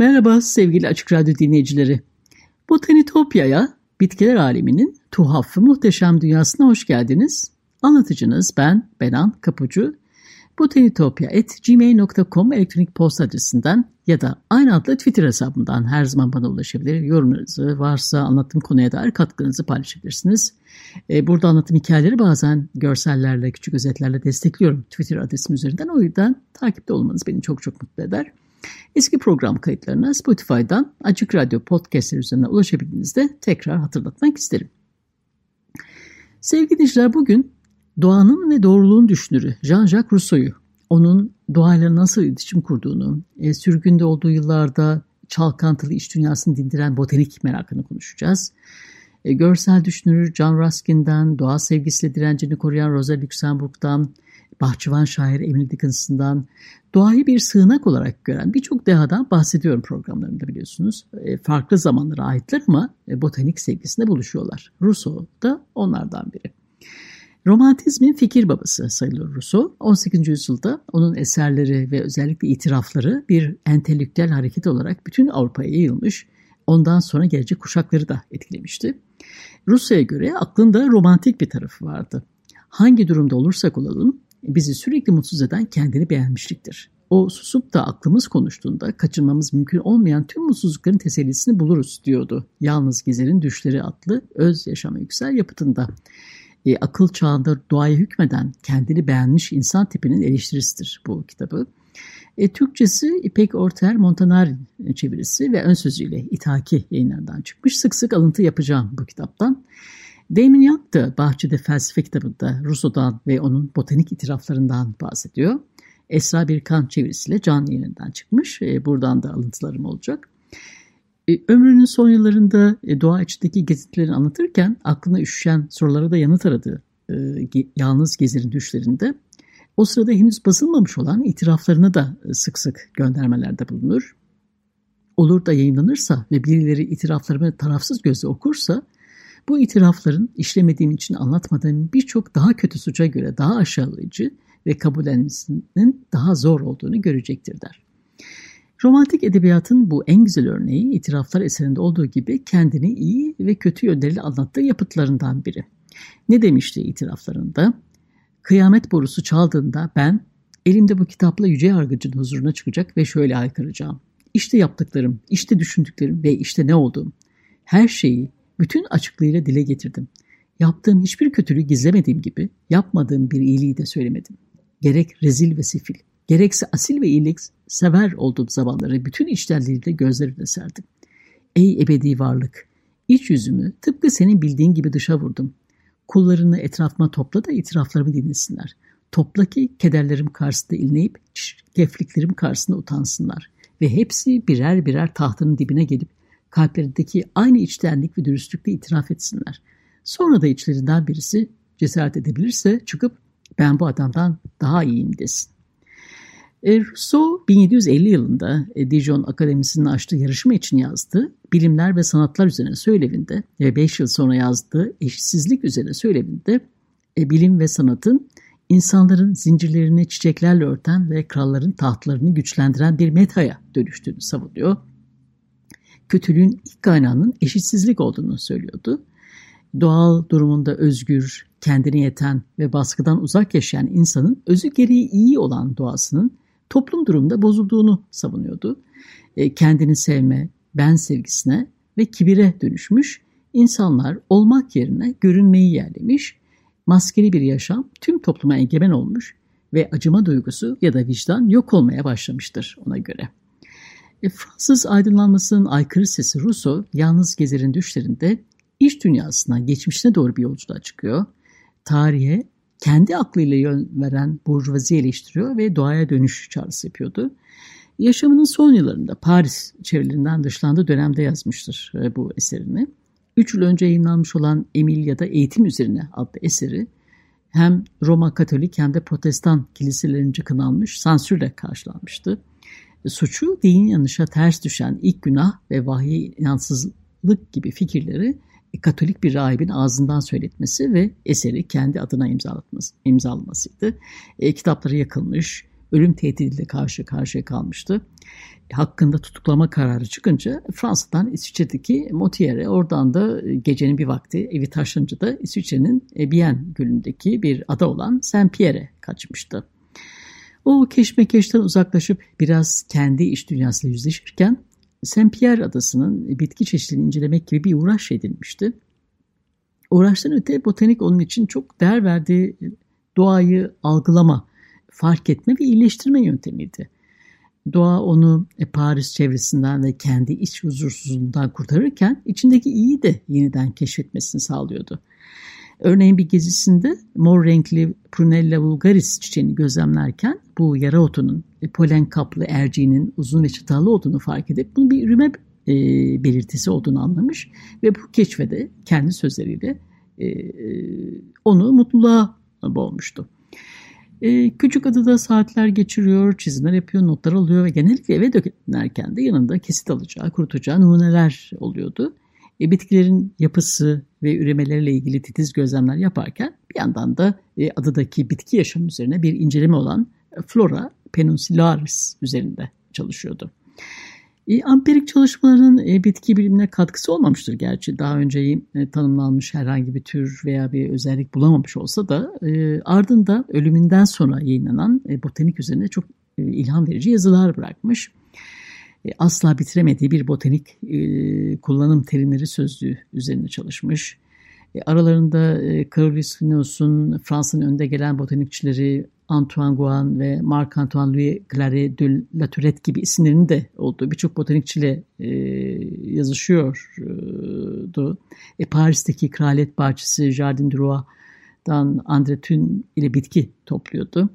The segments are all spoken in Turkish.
Merhaba sevgili Açık Radyo dinleyicileri. Botanitopya'ya, bitkiler aleminin tuhaf ve muhteşem dünyasına hoş geldiniz. Anlatıcınız ben Benan Kapucu. botanitopya.gmail.com elektronik posta adresinden ya da aynı adlı Twitter hesabından her zaman bana ulaşabilir. Yorumlarınızı varsa anlattığım konuya dair katkınızı paylaşabilirsiniz. E, burada anlattığım hikayeleri bazen görsellerle, küçük özetlerle destekliyorum Twitter adresim üzerinden. O yüzden takipte olmanız beni çok çok mutlu eder. Eski program kayıtlarına Spotify'dan Açık Radyo podcastler üzerinden ulaşabildiğinizde tekrar hatırlatmak isterim. Sevgili dinleyiciler bugün doğanın ve doğruluğun düşünürü Jean-Jacques Rousseau'yu, onun doğayla nasıl iletişim kurduğunu, e, sürgünde olduğu yıllarda çalkantılı iç dünyasını dindiren botanik merakını konuşacağız. E, görsel düşünür John Ruskin'den, doğa sevgisiyle direncini koruyan Rosa Luxemburg'dan, bahçıvan şair Emily Dickinson'dan doğayı bir sığınak olarak gören birçok dehadan bahsediyorum programlarımda biliyorsunuz. E, farklı zamanlara aitler ama e, botanik sevgisinde buluşuyorlar. Rousseau da onlardan biri. Romantizmin fikir babası sayılır Rousseau. 18. yüzyılda onun eserleri ve özellikle itirafları bir entelektüel hareket olarak bütün Avrupa'ya yayılmış, ondan sonra gelecek kuşakları da etkilemişti. Rousseau'ya göre aklında romantik bir tarafı vardı. Hangi durumda olursak olalım bizi sürekli mutsuz eden kendini beğenmişliktir. O susup da aklımız konuştuğunda kaçırmamız mümkün olmayan tüm mutsuzlukların tesellisini buluruz diyordu. Yalnız Gezer'in Düşleri adlı öz yaşama yüksel yapıtında. E, akıl çağında doğaya hükmeden kendini beğenmiş insan tipinin eleştirisidir bu kitabı. E, Türkçesi İpek Orter Montanari çevirisi ve ön sözüyle İthaki yayınlarından çıkmış. Sık sık alıntı yapacağım bu kitaptan. Damon Young da Bahçede Felsefe kitabında Rousseau'dan ve onun botanik itiraflarından bahsediyor. Esra Birkan çevirisiyle can yayınından çıkmış. E, buradan da alıntılarım olacak. E, ömrünün son yıllarında e, doğa içindeki gezintilerini anlatırken aklına üşüşen sorulara da yanıt aradı. Yalnız gezerin düşlerinde. O sırada henüz basılmamış olan itiraflarına da sık sık göndermelerde bulunur. Olur da yayınlanırsa ve birileri itiraflarımı tarafsız gözle okursa bu itirafların işlemediğim için anlatmadığım birçok daha kötü suça göre daha aşağılayıcı ve kabullenmesinin daha zor olduğunu görecektir der. Romantik edebiyatın bu en güzel örneği itiraflar eserinde olduğu gibi kendini iyi ve kötü yönleriyle anlattığı yapıtlarından biri. Ne demişti itiraflarında? Kıyamet borusu çaldığında ben elimde bu kitapla yüce yargıcın huzuruna çıkacak ve şöyle haykıracağım. İşte yaptıklarım, işte düşündüklerim ve işte ne olduğum. Her şeyi bütün açıklığıyla dile getirdim. Yaptığım hiçbir kötülüğü gizlemediğim gibi yapmadığım bir iyiliği de söylemedim. Gerek rezil ve sefil, gerekse asil ve iyilik sever olduğum zamanları bütün içtenliğiyle gözlerine serdim. Ey ebedi varlık, iç yüzümü tıpkı senin bildiğin gibi dışa vurdum. Kullarını etrafıma topla da itiraflarımı dinlesinler. Topla ki kederlerim karşısında inleyip kefliklerim karşısında utansınlar. Ve hepsi birer birer tahtının dibine gelip kalplerindeki aynı içtenlik ve dürüstlükle itiraf etsinler. Sonra da içlerinden birisi cesaret edebilirse çıkıp ben bu adamdan daha iyiyim desin. E, Rousseau 1750 yılında e, Dijon Akademisi'nin açtığı yarışma için yazdığı Bilimler ve Sanatlar üzerine söylevinde ve 5 yıl sonra yazdığı Eşitsizlik üzerine söylevinde e, bilim ve sanatın insanların zincirlerini çiçeklerle örten ve kralların tahtlarını güçlendiren bir metaya dönüştüğünü savunuyor kötülüğün ilk kaynağının eşitsizlik olduğunu söylüyordu. Doğal durumunda özgür, kendine yeten ve baskıdan uzak yaşayan insanın özü gereği iyi olan doğasının toplum durumunda bozulduğunu savunuyordu. E, kendini sevme, ben sevgisine ve kibire dönüşmüş, insanlar olmak yerine görünmeyi yerlemiş, maskeli bir yaşam tüm topluma egemen olmuş ve acıma duygusu ya da vicdan yok olmaya başlamıştır ona göre. E, Fransız aydınlanmasının aykırı sesi Rousseau, yalnız gezerin düşlerinde iş dünyasına, geçmişine doğru bir yolculuğa çıkıyor. Tarihe kendi aklıyla yön veren burjuvazi eleştiriyor ve doğaya dönüş çağrısı yapıyordu. Yaşamının son yıllarında Paris çevrelerinden dışlandığı dönemde yazmıştır e, bu eserini. Üç yıl önce yayınlanmış olan Emilya'da Eğitim Üzerine adlı eseri hem Roma Katolik hem de Protestan kiliselerince kınanmış, sansürle karşılanmıştı. Suçu din yanışa ters düşen ilk günah ve vahiy inansızlık gibi fikirleri Katolik bir rahibin ağzından söyletmesi ve eseri kendi adına imzalatması, imzalamasıydı. E, kitapları yakılmış, ölüm tehdidiyle karşı karşıya kalmıştı. Hakkında tutuklama kararı çıkınca Fransa'dan İsviçre'deki Montier'e oradan da gecenin bir vakti evi taşınca da İsviçre'nin Bienne gölündeki bir ada olan Saint Pierre'e kaçmıştı. O keşmekeşten uzaklaşıp biraz kendi iş dünyasıyla yüzleşirken Saint Pierre adasının bitki çeşitliliğini incelemek gibi bir uğraş edilmişti. Uğraştan öte botanik onun için çok değer verdiği doğayı algılama, fark etme ve iyileştirme yöntemiydi. Doğa onu e, Paris çevresinden ve kendi iç huzursuzluğundan kurtarırken içindeki iyi de yeniden keşfetmesini sağlıyordu. Örneğin bir gezisinde mor renkli Prunella vulgaris çiçeğini gözlemlerken bu yara otunun e, polen kaplı erciğinin uzun ve çıtalı olduğunu fark edip bunu bir üreme e, belirtisi olduğunu anlamış ve bu keşfede kendi sözleriyle e, e onu mutluluğa boğmuştu. E, küçük adada saatler geçiriyor, çizimler yapıyor, notlar alıyor ve genellikle eve dönerken de yanında kesit alacağı, kurutacağı numuneler oluyordu. E, bitkilerin yapısı ve üremeleriyle ilgili titiz gözlemler yaparken bir yandan da e, adadaki bitki yaşamı üzerine bir inceleme olan Flora peninsularis üzerinde çalışıyordu. E, ampirik çalışmaların e, bitki bilimine katkısı olmamıştır gerçi. Daha önce e, tanımlanmış herhangi bir tür veya bir özellik bulamamış olsa da e, ardında ölümünden sonra yayınlanan e, botanik üzerine çok e, ilham verici yazılar bırakmış. E, asla bitiremediği bir botanik e, kullanım terimleri sözlüğü üzerine çalışmış. E, aralarında Carolus Linnaeus'un Fransa'nın önde gelen botanikçileri Antoine Guan ve Marc-Antoine Louis Claret de La Tourette gibi isimlerinin de olduğu birçok botanikçiyle yazışıyordu. E, Paris'teki Kraliyet Bahçesi Jardin du Roi'dan André Thun ile bitki topluyordu.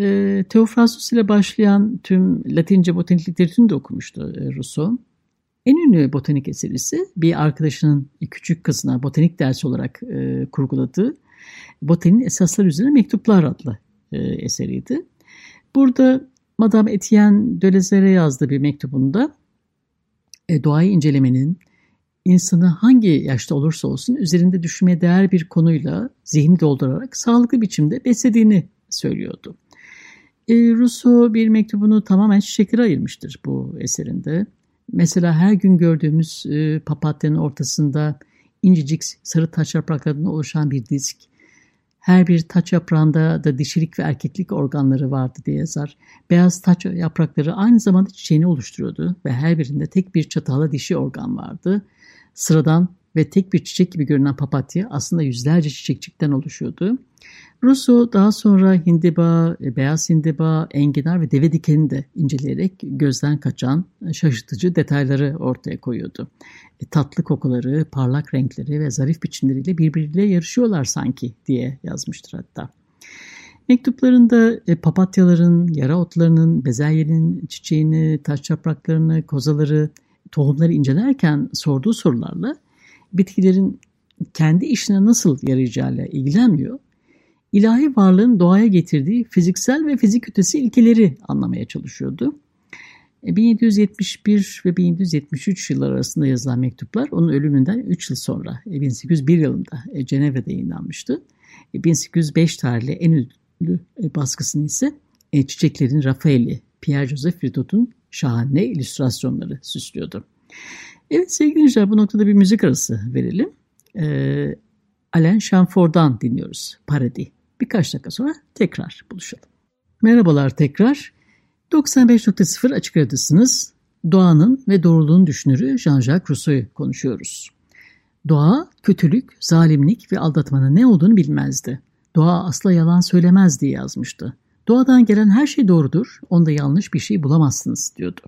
E, Teofrastus ile başlayan tüm Latince botanik literatürünü de okumuştu e, Rousseau. En ünlü botanik eserisi bir arkadaşının küçük kızına botanik dersi olarak e, kurguladığı Botanik'in esasları üzerine mektuplar adlı e, eseriydi. Burada Madame Etienne de Lazare yazdığı bir mektubunda e, doğayı incelemenin insanı hangi yaşta olursa olsun üzerinde düşünmeye değer bir konuyla zihni doldurarak sağlıklı biçimde beslediğini söylüyordu. E, Rousseau bir mektubunu tamamen çiçeklere ayırmıştır bu eserinde. Mesela her gün gördüğümüz e, papatyanın ortasında incecik sarı taş yapraklarından oluşan bir disk, her bir taç yaprağında da dişilik ve erkeklik organları vardı diye yazar. Beyaz taç yaprakları aynı zamanda çiçeğini oluşturuyordu ve her birinde tek bir çatalı dişi organ vardı. Sıradan ve tek bir çiçek gibi görünen papatya aslında yüzlerce çiçekçikten oluşuyordu. Rousseau daha sonra hindiba, e, beyaz hindiba, enginar ve deve dikeni de inceleyerek gözden kaçan şaşırtıcı detayları ortaya koyuyordu. E, tatlı kokuları, parlak renkleri ve zarif biçimleriyle birbiriyle yarışıyorlar sanki diye yazmıştır hatta. Mektuplarında e, papatyaların, yara otlarının, bezelyenin çiçeğini, taş yapraklarını, kozaları, tohumları incelerken sorduğu sorularla bitkilerin kendi işine nasıl yarayacağıyla ilgilenmiyor, ilahi varlığın doğaya getirdiği fiziksel ve fizik ötesi ilkeleri anlamaya çalışıyordu. 1771 e, ve 1773 yıllar arasında yazılan mektuplar onun ölümünden 3 yıl sonra 1801 e, yılında e, Cenevre'de yayınlanmıştı. 1805 tarihli en ünlü baskısını ise çiçeklerin Rafaeli, Pierre Joseph Ridot'un şahane illüstrasyonları süslüyordu. Evet sevgili dinleyiciler bu noktada bir müzik arası verelim. Ee, Alain Chamford'dan dinliyoruz Paradi. Birkaç dakika sonra tekrar buluşalım. Merhabalar tekrar. 95.0 Açık Radyo'dasınız. Doğanın ve doğruluğun düşünürü Jean-Jacques Rousseau'yu konuşuyoruz. Doğa, kötülük, zalimlik ve aldatmanın ne olduğunu bilmezdi. Doğa asla yalan söylemez diye yazmıştı. Doğadan gelen her şey doğrudur, onda yanlış bir şey bulamazsınız diyordu.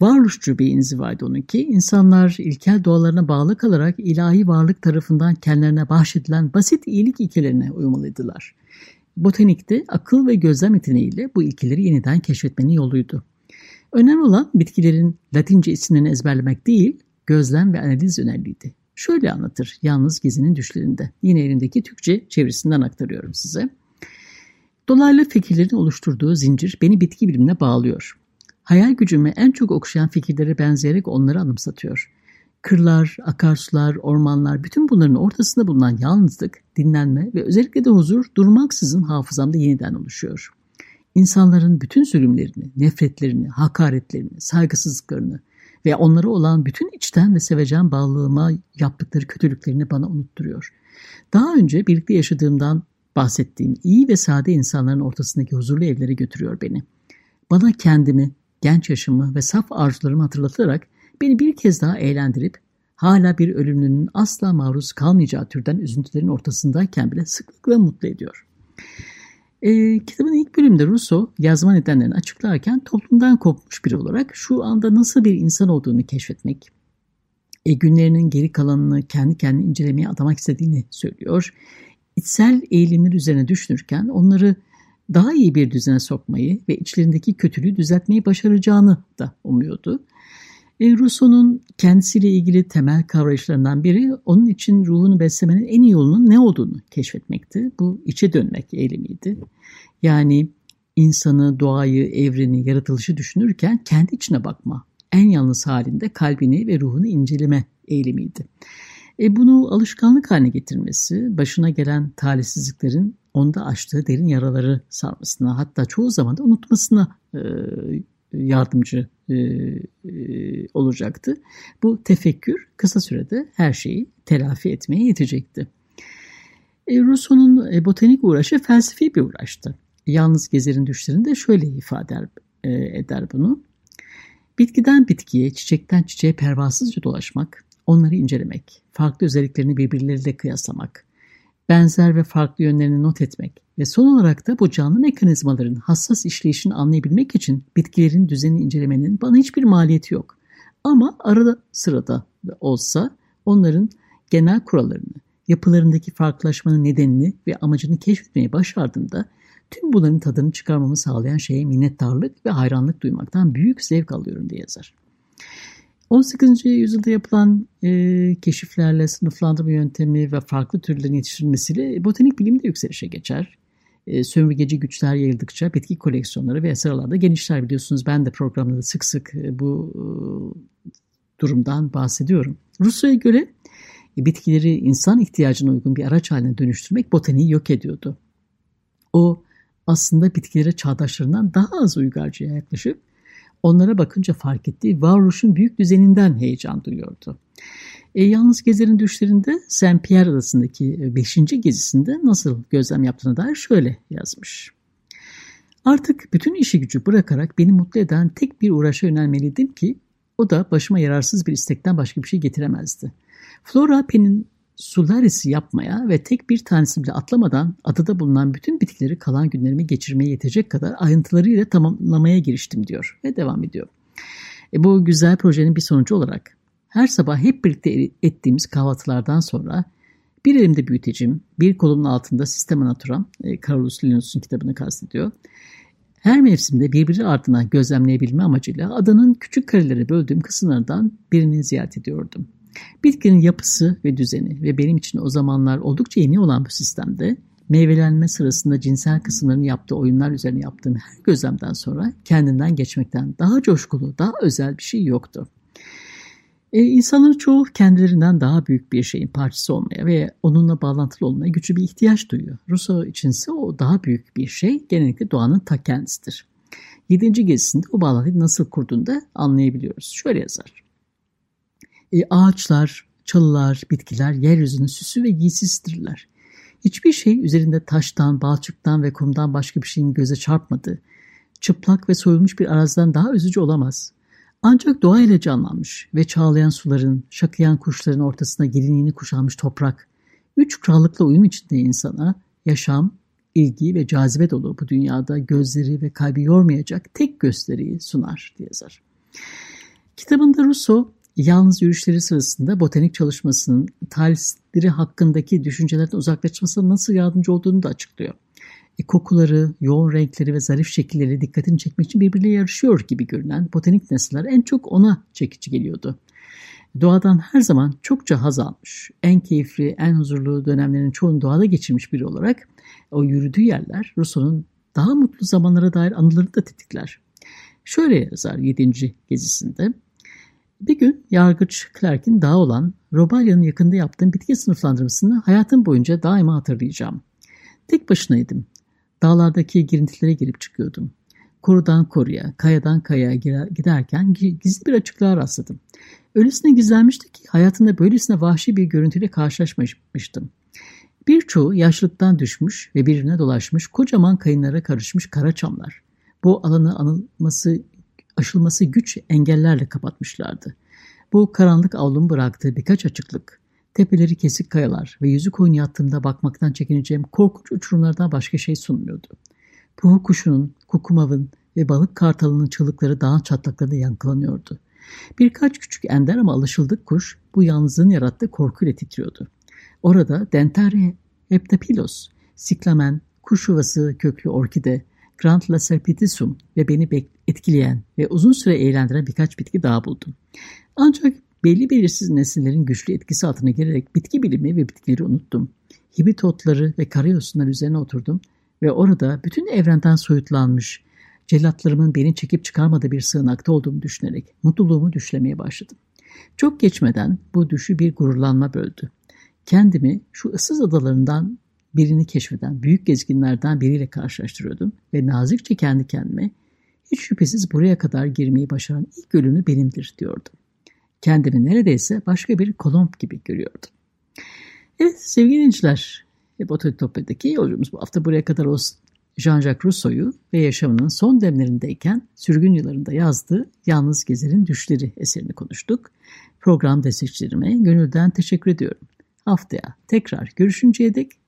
Varoluşçu bir inzivaydı onunki. İnsanlar ilkel doğalarına bağlı kalarak ilahi varlık tarafından kendilerine bahşedilen basit iyilik ilkelerine uymalıydılar. Botanikte akıl ve gözlem yeteneğiyle bu ilkeleri yeniden keşfetmenin yoluydu. Önemli olan bitkilerin Latince isimlerini ezberlemek değil, gözlem ve analiz önemliydi. Şöyle anlatır yalnız gezinin düşlerinde. Yine elindeki Türkçe çevirisinden aktarıyorum size. Dolaylı fikirlerin oluşturduğu zincir beni bitki bilimine bağlıyor. Hayal gücümü en çok okşayan fikirlere benzeyerek onları anımsatıyor. Kırlar, akarsular, ormanlar bütün bunların ortasında bulunan yalnızlık, dinlenme ve özellikle de huzur durmaksızın hafızamda yeniden oluşuyor. İnsanların bütün zulümlerini, nefretlerini, hakaretlerini, saygısızlıklarını ve onlara olan bütün içten ve sevecen bağlılığıma yaptıkları kötülüklerini bana unutturuyor. Daha önce birlikte yaşadığımdan bahsettiğim iyi ve sade insanların ortasındaki huzurlu evlere götürüyor beni. Bana kendimi, genç yaşımı ve saf arzularımı hatırlatarak beni bir kez daha eğlendirip hala bir ölümlünün asla maruz kalmayacağı türden üzüntülerin ortasındayken bile sıklıkla mutlu ediyor. E, kitabın ilk bölümünde Rousseau yazma nedenlerini açıklarken toplumdan kopmuş biri olarak şu anda nasıl bir insan olduğunu keşfetmek, e, günlerinin geri kalanını kendi kendine incelemeye adamak istediğini söylüyor. İçsel eğilimler üzerine düşünürken onları daha iyi bir düzene sokmayı ve içlerindeki kötülüğü düzeltmeyi başaracağını da umuyordu. E, Rousseau'nun kendisiyle ilgili temel kavrayışlarından biri onun için ruhunu beslemenin en iyi yolunun ne olduğunu keşfetmekti. Bu içe dönmek eylemiydi. Yani insanı, doğayı, evreni, yaratılışı düşünürken kendi içine bakma, en yalnız halinde kalbini ve ruhunu inceleme eylemiydi. E bunu alışkanlık haline getirmesi, başına gelen talihsizliklerin onda açtığı derin yaraları sarmasına, hatta çoğu zaman da unutmasına e, yardımcı e, e, olacaktı. Bu tefekkür kısa sürede her şeyi telafi etmeye yetecekti. E, Rousseau'nun e, botanik uğraşı felsefi bir uğraştı. Yalnız Gezer'in düşlerinde şöyle ifade eder, e, eder bunu. Bitkiden bitkiye, çiçekten çiçeğe pervasızca dolaşmak, onları incelemek, farklı özelliklerini birbirleriyle kıyaslamak, benzer ve farklı yönlerini not etmek ve son olarak da bu canlı mekanizmaların hassas işleyişini anlayabilmek için bitkilerin düzenini incelemenin bana hiçbir maliyeti yok. Ama arada sırada olsa onların genel kurallarını, yapılarındaki farklılaşmanın nedenini ve amacını keşfetmeyi başardığımda tüm bunların tadını çıkarmamı sağlayan şeye minnettarlık ve hayranlık duymaktan büyük zevk alıyorum diye yazar. 18. yüzyılda yapılan e, keşiflerle sınıflandırma yöntemi ve farklı türlerin yetiştirilmesiyle botanik bilim de yükselişe geçer. E, sömürgeci güçler yayıldıkça bitki koleksiyonları ve eser genişler biliyorsunuz. Ben de programda sık sık e, bu e, durumdan bahsediyorum. Rusya'ya göre e, bitkileri insan ihtiyacına uygun bir araç haline dönüştürmek botaniği yok ediyordu. O aslında bitkilere çağdaşlarından daha az uygarcıya yaklaşıp onlara bakınca fark ettiği varoluşun büyük düzeninden heyecan duyuyordu. E, yalnız Gezer'in düşlerinde Saint Pierre adasındaki 5. E, gezisinde nasıl gözlem yaptığına dair şöyle yazmış. Artık bütün işi gücü bırakarak beni mutlu eden tek bir uğraşa yönelmeliydim ki o da başıma yararsız bir istekten başka bir şey getiremezdi. Flora Pen'in Sularis'i yapmaya ve tek bir tanesi bile atlamadan adada bulunan bütün bitkileri kalan günlerimi geçirmeye yetecek kadar ayrıntılarıyla tamamlamaya giriştim diyor ve devam ediyor. E, bu güzel projenin bir sonucu olarak her sabah hep birlikte ettiğimiz kahvaltılardan sonra bir elimde büyütecim, bir kolumun altında Sistema Naturam, e, Carlos Linus'un kitabını kastediyor. Her mevsimde birbiri ardına gözlemleyebilme amacıyla adanın küçük karelere böldüğüm kısımlardan birini ziyaret ediyordum. Bitkinin yapısı ve düzeni ve benim için o zamanlar oldukça yeni olan bu sistemde meyvelenme sırasında cinsel kısımlarını yaptığı oyunlar üzerine yaptığım her gözlemden sonra kendimden geçmekten daha coşkulu, daha özel bir şey yoktu. E, insanların çoğu kendilerinden daha büyük bir şeyin parçası olmaya ve onunla bağlantılı olmaya güçlü bir ihtiyaç duyuyor. Rousseau içinse o daha büyük bir şey genellikle doğanın ta kendisidir. Yedinci gezisinde o bağlantıyı nasıl kurduğunu da anlayabiliyoruz. Şöyle yazar. E, ağaçlar, çalılar, bitkiler yeryüzünün süsü ve giysisidirler. Hiçbir şey üzerinde taştan, balçıktan ve kumdan başka bir şeyin göze çarpmadığı, çıplak ve soyulmuş bir araziden daha üzücü olamaz. Ancak doğa ile canlanmış ve çağlayan suların, şakıyan kuşların ortasında gelinliğini kuşanmış toprak, üç krallıkla uyum içinde insana yaşam, ilgi ve cazibe dolu bu dünyada gözleri ve kalbi yormayacak tek gösteriyi sunar diye yazar. Kitabında Rousseau yalnız yürüyüşleri sırasında botanik çalışmasının talihsizlikleri hakkındaki düşüncelerden uzaklaşmasına nasıl yardımcı olduğunu da açıklıyor. E, kokuları, yoğun renkleri ve zarif şekilleri dikkatini çekmek için birbiriyle yarışıyor gibi görünen botanik nesneler en çok ona çekici geliyordu. Doğadan her zaman çokça haz almış, en keyifli, en huzurlu dönemlerin çoğunu doğada geçirmiş biri olarak o yürüdüğü yerler Rousseau'nun daha mutlu zamanlara dair anılarını da tetikler. Şöyle yazar 7. gezisinde. Bir gün yargıç Clark'in dağı olan Robalya'nın yakında yaptığım bitki sınıflandırmasını hayatım boyunca daima hatırlayacağım. Tek başınaydım. Dağlardaki girintilere girip çıkıyordum. Korudan koruya, kayadan kayaya giderken gizli bir açıklığa rastladım. Öylesine gizlenmişti ki hayatımda böylesine vahşi bir görüntüyle karşılaşmamıştım. Birçoğu yaşlılıktan düşmüş ve birbirine dolaşmış kocaman kayınlara karışmış kara çamlar. Bu alanı anılması, aşılması güç engellerle kapatmışlardı. Bu karanlık avlum bıraktığı birkaç açıklık, tepeleri kesik kayalar ve yüzü koyun yattığımda bakmaktan çekineceğim korkunç uçurumlardan başka şey sunmuyordu. Puhu kuşunun, kukumavın ve balık kartalının çığlıkları dağın çatlaklarında yankılanıyordu. Birkaç küçük ender ama alışıldık kuş bu yalnızlığın yarattığı korkuyla titriyordu. Orada Dentaria heptapilos, siklamen, kuş yuvası köklü orkide, Grantla serpitisum ve beni etkileyen ve uzun süre eğlendiren birkaç bitki daha buldum. Ancak belli belirsiz nesillerin güçlü etkisi altına girerek bitki bilimi ve bitkileri unuttum. Hibrit otları ve karayosunlar üzerine oturdum ve orada bütün evrenden soyutlanmış, cellatlarımın beni çekip çıkarmadığı bir sığınakta olduğumu düşünerek mutluluğumu düşlemeye başladım. Çok geçmeden bu düşü bir gururlanma böldü. Kendimi şu ıssız adalarından birini keşfeden büyük gezginlerden biriyle karşılaştırıyordum ve nazikçe kendi kendime hiç şüphesiz buraya kadar girmeyi başaran ilk ölümü benimdir diyordum. Kendimi neredeyse başka bir kolomb gibi görüyordum. Evet sevgili dinleyiciler, Bototopya'daki yolcumuz bu hafta buraya kadar olsun. Jean-Jacques Rousseau'yu ve yaşamının son demlerindeyken sürgün yıllarında yazdığı Yalnız Gezer'in Düşleri eserini konuştuk. Program destekçilerime gönülden teşekkür ediyorum. Haftaya tekrar görüşünceye dek